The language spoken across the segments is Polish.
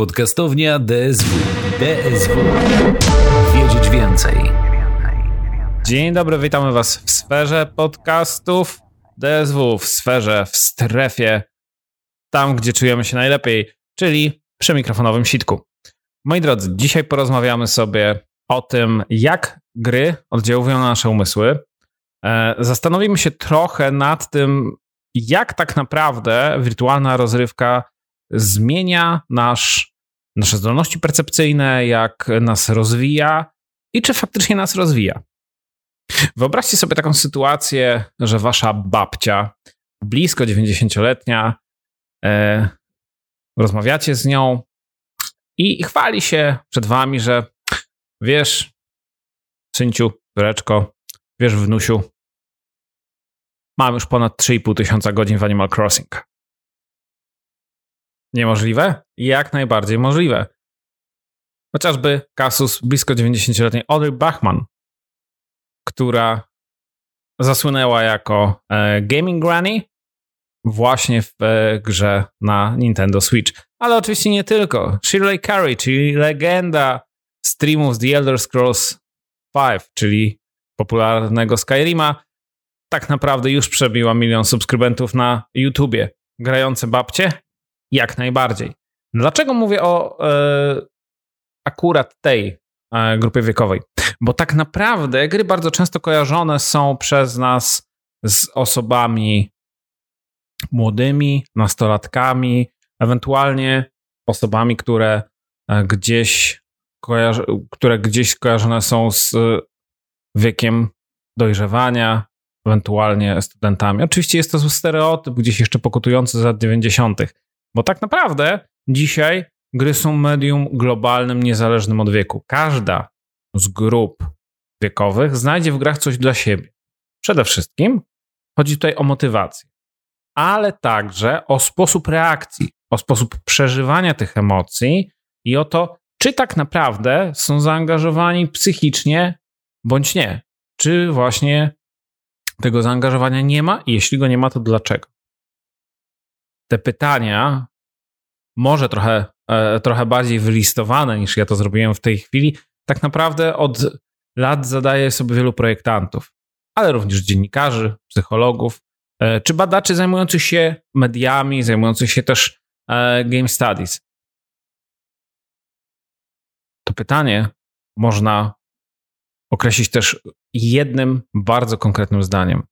Podcastownia DSW. DSW. Wiedzieć więcej. Dzień dobry, witamy Was w sferze podcastów DSW, w sferze, w strefie, tam gdzie czujemy się najlepiej, czyli przy mikrofonowym sitku. Moi drodzy, dzisiaj porozmawiamy sobie o tym, jak gry oddziałują na nasze umysły. E, zastanowimy się trochę nad tym, jak tak naprawdę wirtualna rozrywka zmienia nasz, nasze zdolności percepcyjne, jak nas rozwija i czy faktycznie nas rozwija. Wyobraźcie sobie taką sytuację, że wasza babcia, blisko 90-letnia, e, rozmawiacie z nią i chwali się przed wami, że wiesz, synciu, córeczko, wiesz, wnusiu, mam już ponad 3,5 tysiąca godzin w Animal Crossing. Niemożliwe? Jak najbardziej możliwe. Chociażby kasus blisko 90-letniej Audrey Bachman, która zasłynęła jako e, gaming granny właśnie w e, grze na Nintendo Switch. Ale oczywiście nie tylko. Shirley Carey, czyli legenda streamów z The Elder Scrolls V, czyli popularnego Skyrima, tak naprawdę już przebiła milion subskrybentów na YouTubie. Grające babcie? Jak najbardziej. Dlaczego mówię o e, akurat tej e, grupie wiekowej? Bo tak naprawdę gry bardzo często kojarzone są przez nas z osobami młodymi, nastolatkami, ewentualnie osobami, które e, gdzieś, które gdzieś kojarzone są z wiekiem dojrzewania, ewentualnie studentami. Oczywiście jest to stereotyp gdzieś jeszcze pokutujący z lat 90., bo tak naprawdę dzisiaj gry są medium globalnym, niezależnym od wieku. Każda z grup wiekowych znajdzie w grach coś dla siebie. Przede wszystkim chodzi tutaj o motywację, ale także o sposób reakcji, o sposób przeżywania tych emocji i o to, czy tak naprawdę są zaangażowani psychicznie bądź nie. Czy właśnie tego zaangażowania nie ma? Jeśli go nie ma, to dlaczego? Te pytania, może trochę, e, trochę bardziej wylistowane niż ja to zrobiłem w tej chwili, tak naprawdę od lat zadaje sobie wielu projektantów, ale również dziennikarzy, psychologów, e, czy badaczy zajmujących się mediami, zajmujących się też e, game studies. To pytanie można określić też jednym bardzo konkretnym zdaniem.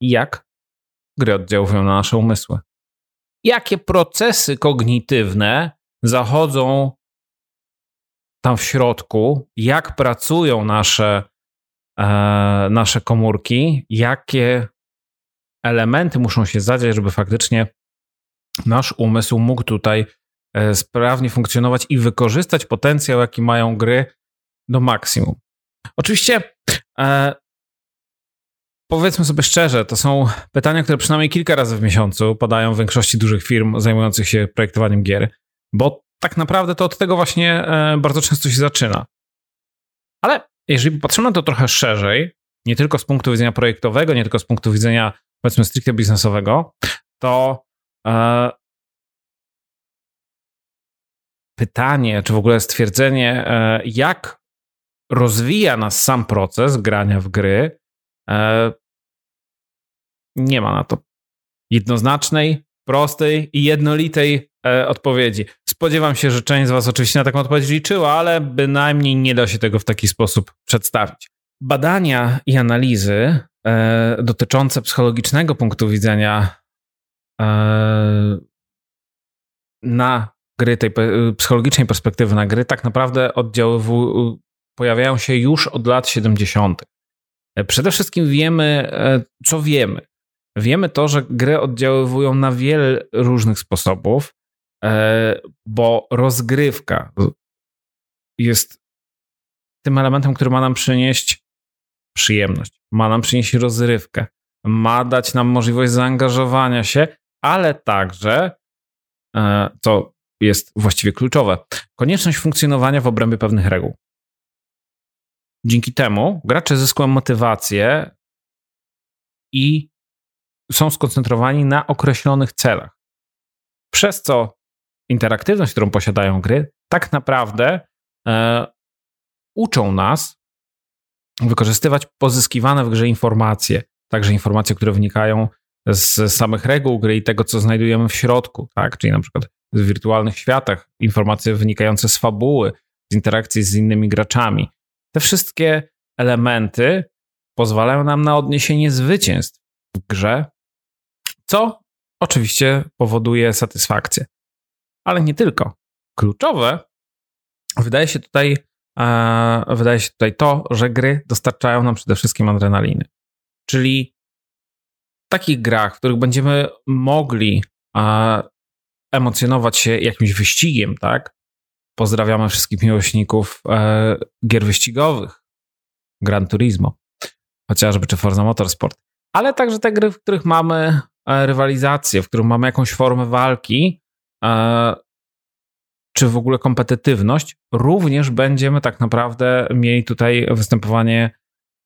Jak gry oddziałują na nasze umysły? Jakie procesy kognitywne zachodzą tam w środku, jak pracują nasze, e, nasze komórki, jakie elementy muszą się zadziać, żeby faktycznie nasz umysł mógł tutaj e, sprawnie funkcjonować i wykorzystać potencjał, jaki mają gry do maksimum. Oczywiście e, powiedzmy sobie szczerze, to są pytania, które przynajmniej kilka razy w miesiącu padają w większości dużych firm zajmujących się projektowaniem gier, bo tak naprawdę to od tego właśnie e, bardzo często się zaczyna. Ale jeżeli popatrzymy na to trochę szerzej, nie tylko z punktu widzenia projektowego, nie tylko z punktu widzenia powiedzmy stricte biznesowego, to e, pytanie, czy w ogóle stwierdzenie, e, jak rozwija nas sam proces grania w gry, e, nie ma na to jednoznacznej, prostej i jednolitej e, odpowiedzi. Spodziewam się, że część z Was oczywiście na taką odpowiedź liczyła, ale bynajmniej nie da się tego w taki sposób przedstawić. Badania i analizy e, dotyczące psychologicznego punktu widzenia na gry, tej psychologicznej perspektywy na gry, tak naprawdę pojawiają się już od lat 70. E, przede wszystkim wiemy, e, co wiemy. Wiemy to, że gry oddziaływują na wiele różnych sposobów, e, bo rozgrywka jest tym elementem, który ma nam przynieść przyjemność, ma nam przynieść rozrywkę, ma dać nam możliwość zaangażowania się, ale także, co jest właściwie kluczowe, konieczność funkcjonowania w obrębie pewnych reguł. Dzięki temu gracze zyskują motywację i są skoncentrowani na określonych celach. Przez co interaktywność, którą posiadają gry, tak naprawdę e, uczą nas wykorzystywać pozyskiwane w grze informacje, także informacje, które wynikają z samych reguł gry i tego, co znajdujemy w środku, tak? Czyli na przykład w wirtualnych światach, informacje wynikające z fabuły, z interakcji z innymi graczami. Te wszystkie elementy pozwalają nam na odniesienie zwycięstw w grze, co oczywiście powoduje satysfakcję. Ale nie tylko. Kluczowe wydaje się tutaj, e, wydaje się tutaj to, że gry dostarczają nam przede wszystkim adrenaliny. Czyli w takich grach, w których będziemy mogli e, emocjonować się jakimś wyścigiem, tak? Pozdrawiamy wszystkich miłośników e, gier wyścigowych, Gran Turismo, chociażby, czy Forza Motorsport, ale także te gry, w których mamy rywalizację, w których mamy jakąś formę walki, e, czy w ogóle kompetytywność, również będziemy tak naprawdę mieli tutaj występowanie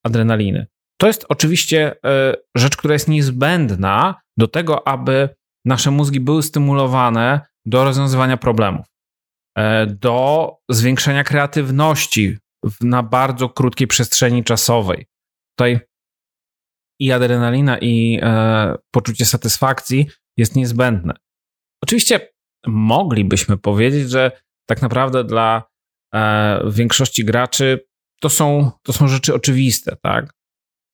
adrenaliny. To jest oczywiście e, rzecz, która jest niezbędna do tego, aby nasze mózgi były stymulowane do rozwiązywania problemów, e, do zwiększenia kreatywności na bardzo krótkiej przestrzeni czasowej. Tutaj i adrenalina, i e, poczucie satysfakcji jest niezbędne. Oczywiście moglibyśmy powiedzieć, że tak naprawdę dla e, większości graczy to są, to są rzeczy oczywiste, tak?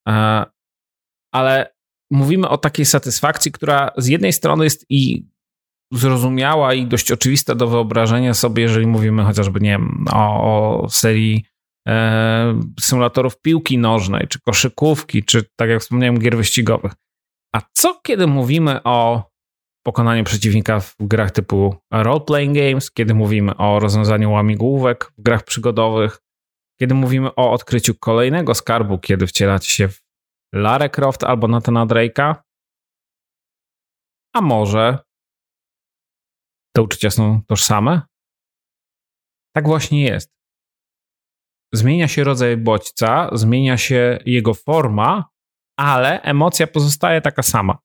E, ale mówimy o takiej satysfakcji, która z jednej strony jest i zrozumiała i dość oczywista do wyobrażenia sobie, jeżeli mówimy chociażby, nie wiem, o, o serii symulatorów piłki nożnej, czy koszykówki, czy tak jak wspomniałem, gier wyścigowych. A co kiedy mówimy o pokonaniu przeciwnika w grach typu role-playing games, kiedy mówimy o rozwiązaniu łamigłówek w grach przygodowych, kiedy mówimy o odkryciu kolejnego skarbu, kiedy wcielacie się w Lara Croft albo Nathana Drake'a? A może te uczucia są tożsame? Tak właśnie jest. Zmienia się rodzaj bodźca, zmienia się jego forma, ale emocja pozostaje taka sama.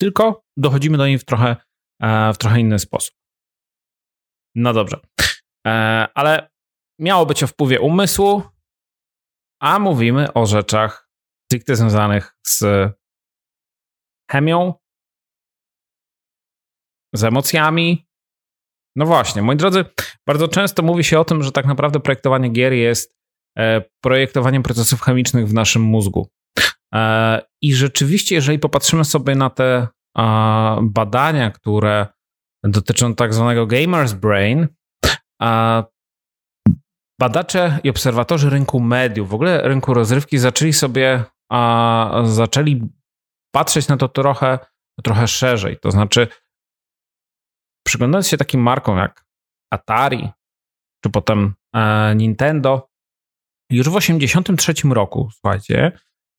Tylko dochodzimy do niej w trochę, e, w trochę inny sposób. No dobrze. E, ale miało być o wpływie umysłu, a mówimy o rzeczach stricte związanych z chemią, z emocjami. No właśnie, moi drodzy, bardzo często mówi się o tym, że tak naprawdę projektowanie gier jest e, projektowaniem procesów chemicznych w naszym mózgu. E, I rzeczywiście, jeżeli popatrzymy sobie na te badania, które dotyczą tak zwanego gamer's brain, badacze i obserwatorzy rynku mediów, w ogóle rynku rozrywki, zaczęli sobie zaczęli patrzeć na to trochę, trochę szerzej. To znaczy, przyglądając się takim markom jak Atari, czy potem e, Nintendo, już w 1983 roku, słuchajcie,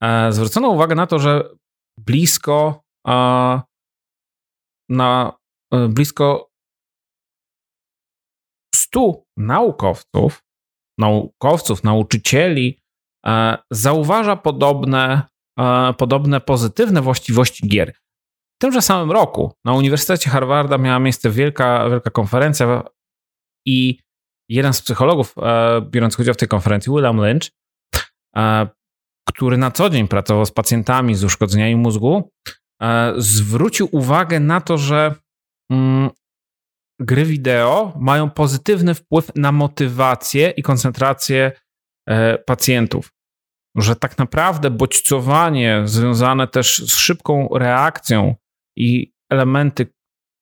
e, zwrócono uwagę na to, że blisko e, na blisko 100 naukowców naukowców, nauczycieli zauważa podobne, podobne pozytywne właściwości gier. W tymże samym roku na Uniwersytecie Harvarda miała miejsce wielka, wielka konferencja i jeden z psychologów e, biorąc udział w tej konferencji, William Lynch, który na co dzień pracował z pacjentami z uszkodzeniami mózgu, zwrócił uwagę na to, że mm, gry wideo mają pozytywny wpływ na motywację i koncentrację e, pacjentów. Że tak naprawdę bodźcowanie związane też z szybką reakcją i elementy,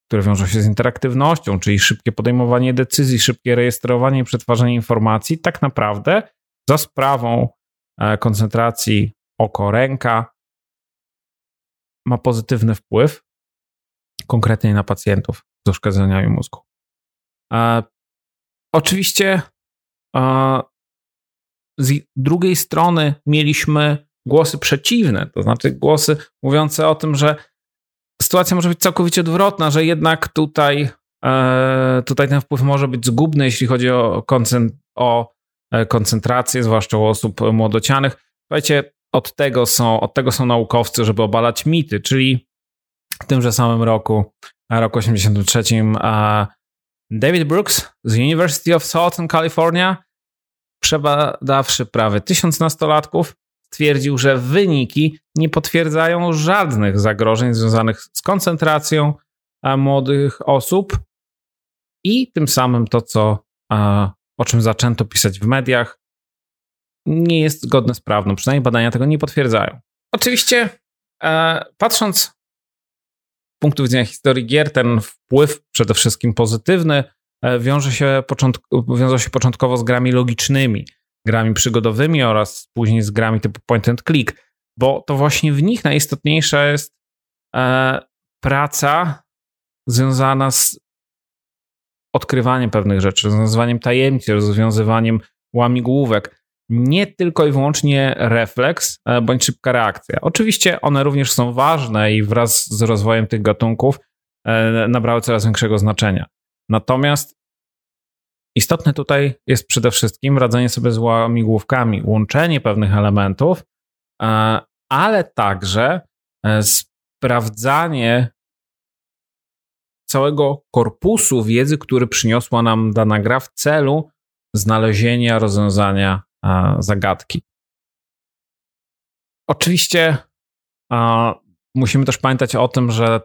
które wiążą się z interaktywnością, czyli szybkie podejmowanie decyzji, szybkie rejestrowanie i przetwarzanie informacji, tak naprawdę za sprawą e, koncentracji oko-ręka ma pozytywny wpływ konkretnie na pacjentów z uszkodzeniami mózgu. E, oczywiście e, z drugiej strony mieliśmy głosy przeciwne, to znaczy głosy mówiące o tym, że sytuacja może być całkowicie odwrotna, że jednak tutaj, e, tutaj ten wpływ może być zgubny, jeśli chodzi o, o e, koncentrację, zwłaszcza u osób młodocianych. Słuchajcie, od tego, są, od tego są naukowcy, żeby obalać mity, czyli w tymże samym roku roku 83 David Brooks z University of Southern California, przebadawszy prawie tysiąc nastolatków, stwierdził, że wyniki nie potwierdzają żadnych zagrożeń związanych z koncentracją młodych osób i tym samym to, co, o czym zaczęto pisać w mediach, nie jest zgodne z prawdą. Przynajmniej badania tego nie potwierdzają. Oczywiście, e, patrząc z punktu widzenia historii gier, ten wpływ przede wszystkim pozytywny e, wiąże się, wiązał się początkowo z grami logicznymi, grami przygodowymi oraz później z grami typu point and click, bo to właśnie w nich najistotniejsza jest e, praca związana z odkrywaniem pewnych rzeczy, rozwiązywaniem tajemnic, rozwiązywaniem łamigłówek. Nie tylko i wyłącznie refleks e, bądź szybka reakcja. Oczywiście one również są ważne i wraz z rozwojem tych gatunków e, nabrały coraz większego znaczenia. Natomiast istotne tutaj jest przede wszystkim radzenie sobie z łamigłówkami, łączenie pewnych elementów, e, ale także sprawdzanie całego korpusu wiedzy, który przyniosła nam dana gra w celu znalezienia rozwiązania zagadki. Oczywiście musimy też pamiętać o tym, że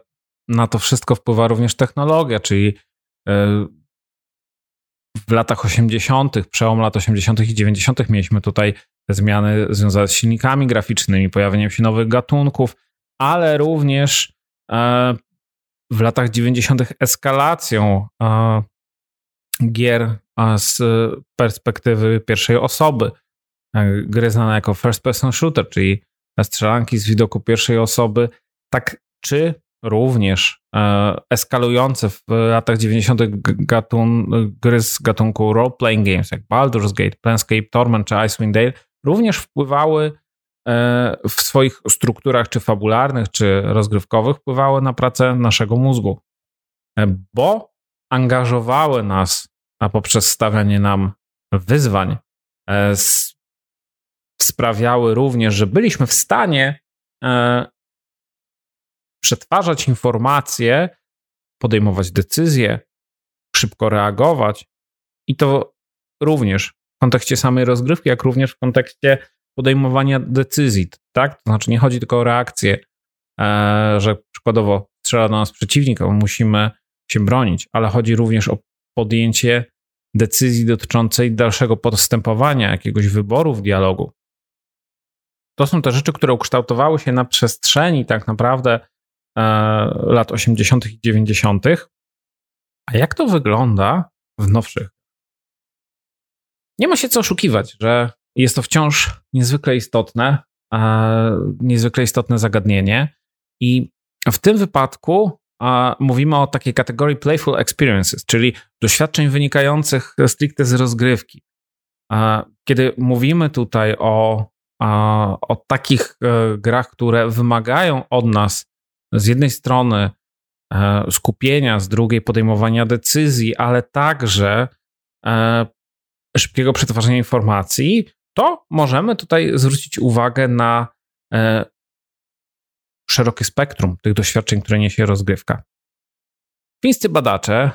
na to wszystko wpływa również technologia, czyli e, w latach 80., przełom lat 80. i 90. mieliśmy tutaj zmiany związane z silnikami graficznymi, pojawieniem się nowych gatunków, ale również e, w latach 90. eskalacją gier z perspektywy pierwszej osoby. Gry znane jako first person shooter, czyli strzelanki z widoku pierwszej osoby, tak czy również e, eskalujące w latach 90. Gatun, gry z gatunku role-playing games, jak Baldur's Gate, Planescape Torment czy Icewind Dale, również wpływały E, w swoich strukturach, czy fabularnych, czy rozgrywkowych, wpływały na pracę naszego mózgu, e, bo angażowały nas a poprzez stawianie nam wyzwań, sprawiały również, że byliśmy w stanie przetwarzać informacje, podejmować decyzje, szybko reagować i to również w kontekście samej rozgrywki, jak również w kontekście podejmowania decyzji, tak? To znaczy nie chodzi tylko o reakcję, e, że przykładowo strzela do nas przeciwnik, musimy się bronić, ale chodzi również o podjęcie decyzji dotyczącej dalszego postępowania, jakiegoś wyboru w dialogu. To są te rzeczy, które ukształtowały się na przestrzeni tak naprawdę lat 80. i 90. A jak to wygląda w nowszych? Nie ma się co oszukiwać, że jest to wciąż niezwykle istotne, niezwykle istotne zagadnienie. I w tym wypadku mówimy o takiej kategorii playful experiences, czyli doświadczeń wynikających stricte z rozgrywki. Kiedy mówimy tutaj o, o takich e, grach, które wymagają od nas z jednej strony e, skupienia, z drugiej podejmowania decyzji, ale także e, szybkiego przetwarzania informacji, to możemy tutaj zwrócić uwagę na e, szerokie spektrum tych doświadczeń, które niesie rozgrywka. Fińscy badacze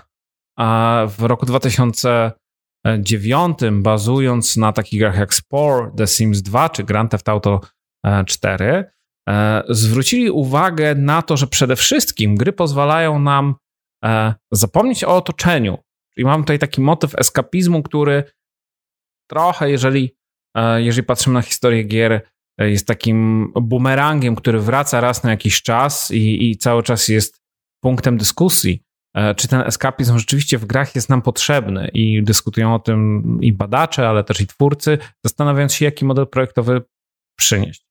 w roku 2009, bazując na takich grach jak Spore, The Sims 2 czy Grand Theft Auto 4, e, e, zwrócili uwagę na to, że przede wszystkim gry pozwalają nam zapomnieć o otoczeniu. Czyli mam tutaj taki motyw eskapizmu, który trochę, jeżeli jeżeli patrzymy na historię gier, e, jest takim bumerangiem, który wraca raz na jakiś czas i, i cały czas jest punktem dyskusji, e, czy ten eskapizm rzeczywiście w grach jest nam potrzebny i dyskutują o tym i badacze, ale też i twórcy, zastanawiając się, jaki model projektowy przynieść.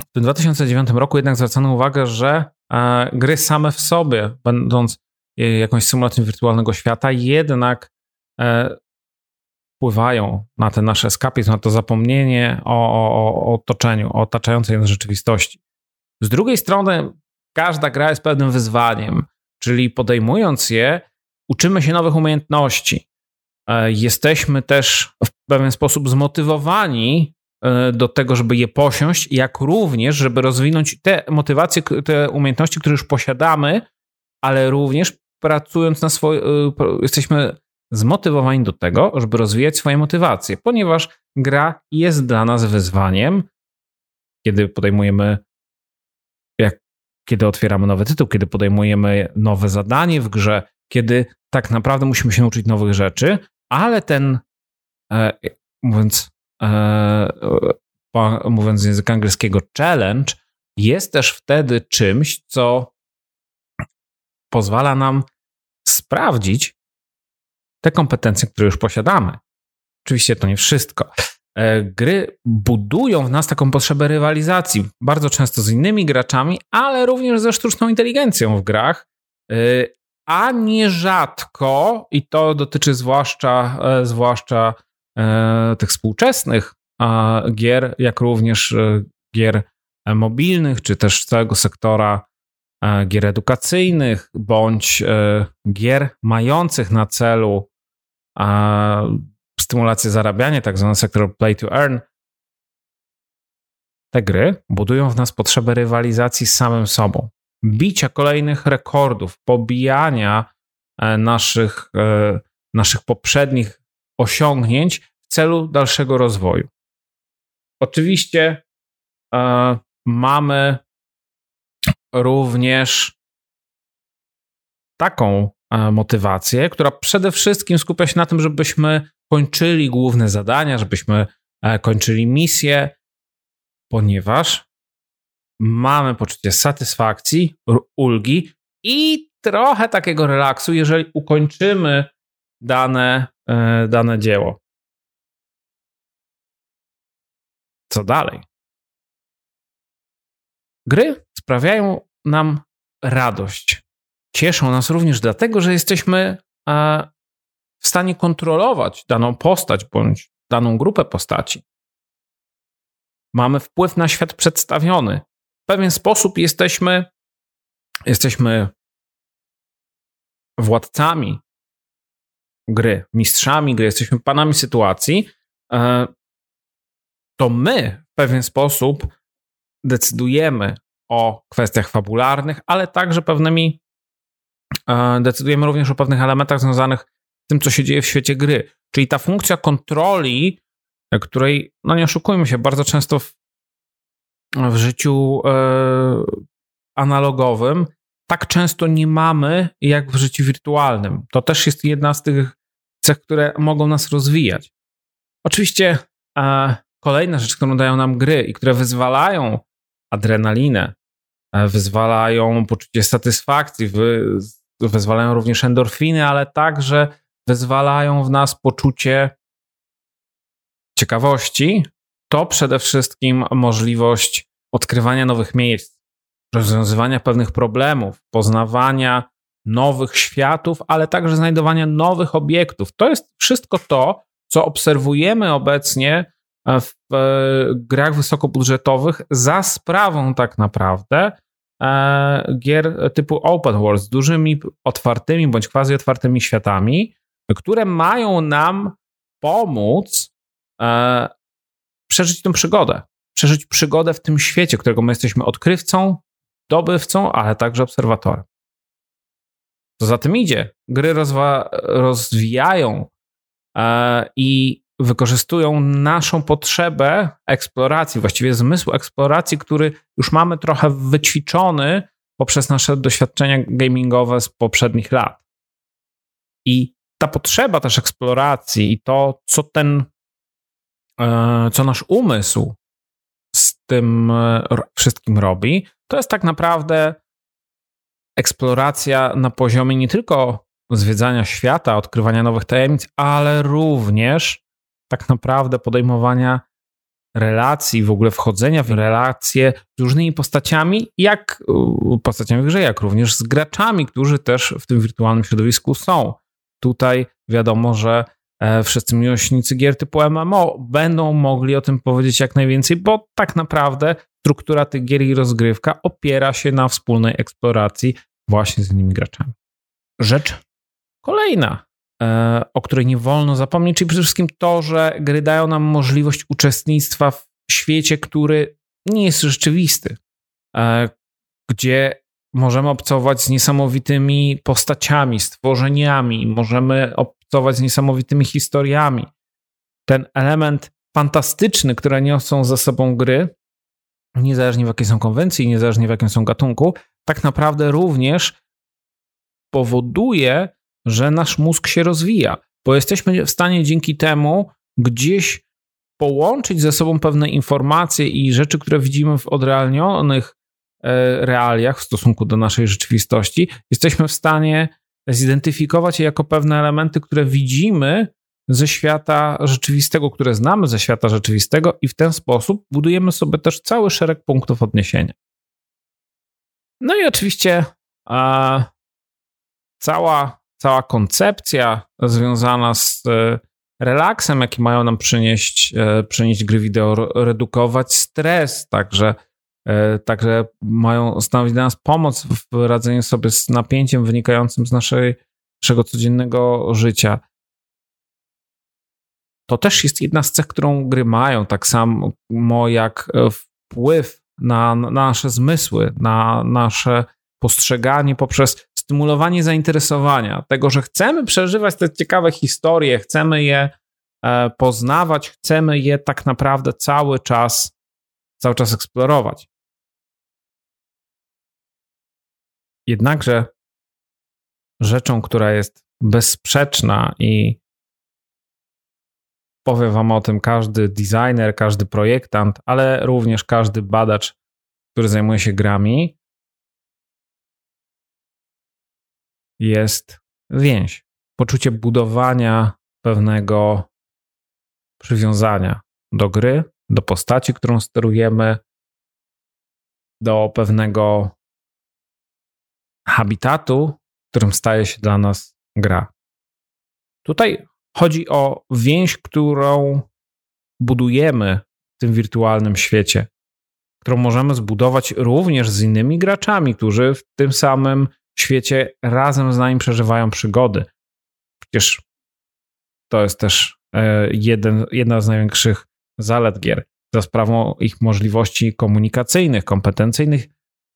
W tym 2009 roku jednak zwracano uwagę, że e, gry same w sobie, będąc jakąś symulacją wirtualnego świata, jednak wpływają na ten nasz eskapizm, na to zapomnienie o, o, o otoczeniu, o otaczającej nas rzeczywistości. Z drugiej strony, każda gra jest pewnym wyzwaniem, czyli podejmując je, uczymy się nowych umiejętności. E, jesteśmy też w pewien sposób zmotywowani e, do tego, żeby je posiąść, jak również, żeby rozwinąć te motywacje, te umiejętności, które już posiadamy, ale również pracując na swoje, e, jesteśmy zmotywowani do tego, żeby rozwijać swoje motywacje, ponieważ gra jest dla nas wyzwaniem, kiedy podejmujemy, jak, kiedy otwieramy nowy tytuł, kiedy podejmujemy nowe zadanie w grze, kiedy tak naprawdę musimy się nauczyć nowych rzeczy, ale ten, e, mówiąc, e, mówiąc z języka angielskiego, challenge jest też wtedy czymś, co pozwala nam sprawdzić te kompetencje, które już posiadamy. Oczywiście to nie wszystko. E, gry budują w nas taką potrzebę rywalizacji, bardzo często z innymi graczami, ale również ze sztuczną inteligencją w grach, e, a nierzadko, i to dotyczy zwłaszcza, zwłaszcza tych współczesnych gier, jak również gier mobilnych, czy też całego sektora gier edukacyjnych, bądź gier mających na celu stymulację zarabiania, tak zwany sektor play to earn, te gry budują w nas potrzebę rywalizacji z samym sobą, bicia kolejnych rekordów, pobijania e, naszych, e, naszych poprzednich osiągnięć w celu dalszego rozwoju. Oczywiście e, mamy również taką motywację, która przede wszystkim skupia się na tym, żebyśmy kończyli główne zadania, żebyśmy e, kończyli misje, ponieważ mamy poczucie satysfakcji, ulgi i trochę takiego relaksu, jeżeli ukończymy dane, e, dane dzieło. Co dalej? Gry sprawiają nam radość. Cieszą nas również dlatego, że jesteśmy e, w stanie kontrolować daną postać bądź daną grupę postaci. Mamy wpływ na świat przedstawiony. W pewien sposób jesteśmy, jesteśmy władcami gry, mistrzami gry, jesteśmy panami sytuacji. E, to my w pewien sposób decydujemy o kwestiach fabularnych, ale także pewnymi e, decydujemy również o pewnych elementach związanych tym, co się dzieje w świecie gry. Czyli ta funkcja kontroli, której, no nie oszukujmy się, bardzo często w, w życiu e, analogowym tak często nie mamy jak w życiu wirtualnym. To też jest jedna z tych cech, które mogą nas rozwijać. Oczywiście e, kolejna rzecz, którą dają nam gry i które wyzwalają adrenalinę, e, wyzwalają poczucie satysfakcji, wy, wyzwalają również endorfiny, ale także wyzwalają w nas poczucie ciekawości, to przede wszystkim możliwość odkrywania nowych miejsc, rozwiązywania pewnych problemów, poznawania nowych światów, ale także znajdowania nowych obiektów. To jest wszystko to, co obserwujemy obecnie w grach wysokobudżetowych za sprawą tak naprawdę e, gier typu open world z dużymi, otwartymi bądź quasi otwartymi światami, które mają nam pomóc e, przeżyć tę przygodę. Przeżyć przygodę w tym świecie, którego my jesteśmy odkrywcą, dobywcą, ale także obserwatorem. Co za tym idzie? Gry rozwa- rozwijają e, i wykorzystują naszą potrzebę eksploracji, właściwie zmysł eksploracji, który już mamy trochę wyćwiczony poprzez nasze doświadczenia gamingowe z poprzednich lat. I ta potrzeba też eksploracji i to, co ten, e, co nasz umysł z tym e, wszystkim robi, to jest tak naprawdę eksploracja na poziomie nie tylko zwiedzania świata, odkrywania nowych tajemnic, ale również tak naprawdę podejmowania relacji, w ogóle wchodzenia w relacje z różnymi postaciami, jak postaciami w grze, jak również z graczami, którzy też w tym wirtualnym środowisku są. Tutaj wiadomo, że e, wszyscy miłośnicy gier typu MMO będą mogli o tym powiedzieć jak najwięcej, bo tak naprawdę struktura tych gier i rozgrywka opiera się na wspólnej eksploracji właśnie z innymi graczami. Rzecz kolejna, e, o której nie wolno zapomnieć, czyli przede wszystkim to, że gry dają nam możliwość uczestnictwa w świecie, który nie jest rzeczywisty, e, gdzie możemy obcować z niesamowitymi postaciami, stworzeniami, możemy obcować z niesamowitymi historiami. Ten element fantastyczny, które niosą ze sobą gry, niezależnie w jakiej są konwencji, niezależnie w jakim są gatunku, tak naprawdę również powoduje, że nasz mózg się rozwija, bo jesteśmy w stanie dzięki temu gdzieś połączyć ze sobą pewne informacje i rzeczy, które widzimy w odrealnionych e, realiach w stosunku do naszej rzeczywistości, jesteśmy w stanie zidentyfikować je jako pewne elementy, które widzimy ze świata rzeczywistego, które znamy ze świata rzeczywistego, i w ten sposób budujemy sobie też cały szereg punktów odniesienia. No i oczywiście a, cała, cała koncepcja związana z e, relaksem, jaki mają nam przynieść, e, przynieść gry wideo, redukować stres, także, e, także mają stanowić dla nas pomoc w radzeniu sobie z napięciem wynikającym z naszej, naszego codziennego życia. To też jest jedna z cech, którą gry mają, tak samo jak wpływ na, na nasze zmysły, na nasze postrzeganie poprzez stymulowanie zainteresowania, tego, że chcemy przeżywać te ciekawe historie, chcemy je e, poznawać, chcemy je tak naprawdę cały czas, cały czas eksplorować. Jednakże rzeczą, która jest bezsprzeczna i powie Wam o tym każdy designer, każdy projektant, ale również każdy badacz, który zajmuje się grami, jest więź. Poczucie budowania pewnego przywiązania do gry, do postaci, którą sterujemy, do pewnego habitatu, którym staje się dla nas gra. Tutaj chodzi o więź, którą budujemy w tym wirtualnym świecie, którą możemy zbudować również z innymi graczami, którzy w tym samym świecie razem z nami przeżywają przygody. Przecież to jest też e, jeden, jedna z największych zalet gier. Za sprawą ich możliwości komunikacyjnych, kompetencyjnych,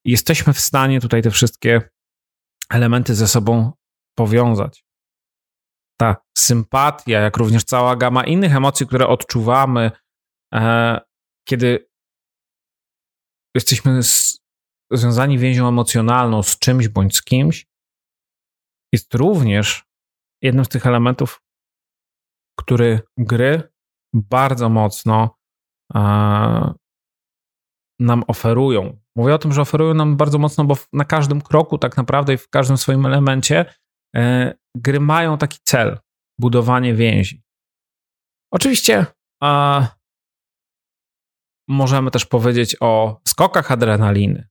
jesteśmy w stanie tutaj te wszystkie elementy ze sobą powiązać. Ta sympatia, jak również cała gama innych emocji, które odczuwamy, e, kiedy jesteśmy związani więzią emocjonalną z czymś bądź z kimś, jest również jednym z tych elementów, który gry bardzo mocno e, nam oferują. Mówię o tym, że oferują nam bardzo mocno, bo na każdym kroku, tak naprawdę i w każdym swoim elemencie, gry mają taki cel budowanie więzi. Oczywiście e, możemy też powiedzieć o skokach adrenaliny.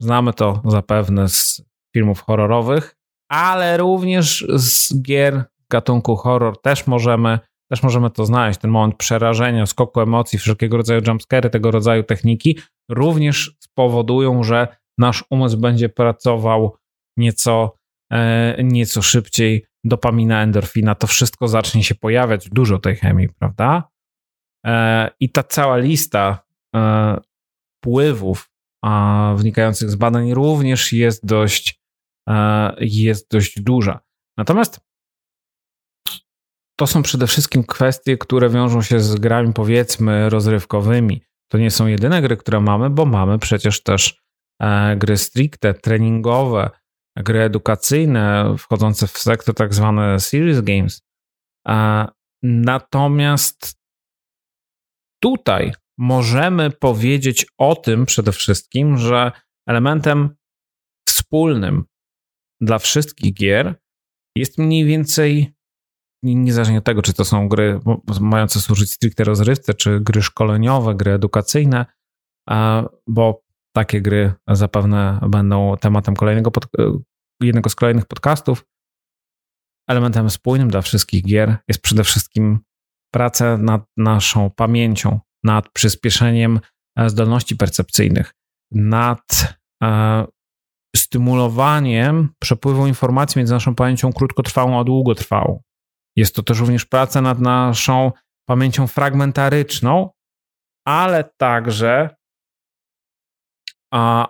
Znamy to zapewne z filmów horrorowych, ale również z gier gatunku horror też możemy, też możemy to znaleźć. Ten moment przerażenia, skoku emocji, wszelkiego rodzaju jumpscary, tego rodzaju techniki również spowodują, że nasz umysł będzie pracował nieco, e, nieco szybciej. Dopamina, endorfina, to wszystko zacznie się pojawiać, dużo tej chemii, prawda? E, I ta cała lista e, wpływów wynikających z badań również jest dość, jest dość duża. Natomiast to są przede wszystkim kwestie, które wiążą się z grami, powiedzmy, rozrywkowymi. To nie są jedyne gry, które mamy, bo mamy przecież też gry stricte, treningowe, gry edukacyjne, wchodzące w sektor tak zwane series games. Natomiast tutaj możemy powiedzieć o tym przede wszystkim, że elementem wspólnym dla wszystkich gier jest mniej więcej, niezależnie od tego, czy to są gry mające służyć stricte rozrywce, czy gry szkoleniowe, gry edukacyjne, bo takie gry zapewne będą tematem kolejnego pod, jednego z kolejnych podcastów. Elementem spójnym dla wszystkich gier jest przede wszystkim praca nad naszą pamięcią, nad przyspieszeniem e, zdolności percepcyjnych, nad e, stymulowaniem przepływu informacji między naszą pamięcią krótkotrwałą a długotrwałą. Jest to też również praca nad naszą pamięcią fragmentaryczną, ale także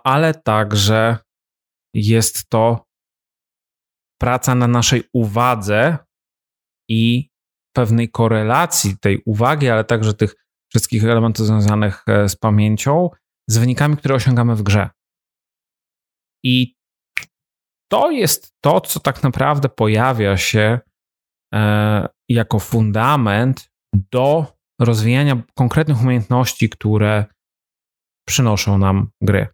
ale także jest to praca na naszej uwadze i pewnej korelacji tej uwagi, ale także tych wszystkich elementów związanych e, z pamięcią, z wynikami, które osiągamy w grze. I to jest to, co tak naprawdę pojawia się e, jako fundament do rozwijania konkretnych umiejętności, które przynoszą nam gry.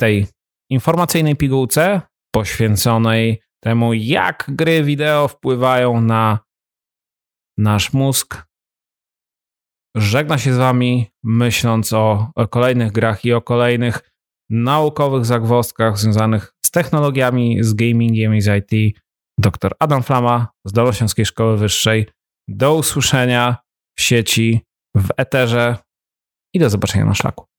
Tej informacyjnej pigułce poświęconej temu, jak gry wideo wpływają na nasz mózg. Żegna się z Wami, myśląc o, o kolejnych grach i o kolejnych naukowych zagwozdkach związanych z technologiami, z gamingiem i z IT. Dr Adam Flama z Dolosiąskiej Szkoły Wyższej. Do usłyszenia w sieci, w eterze i do zobaczenia na szlaku.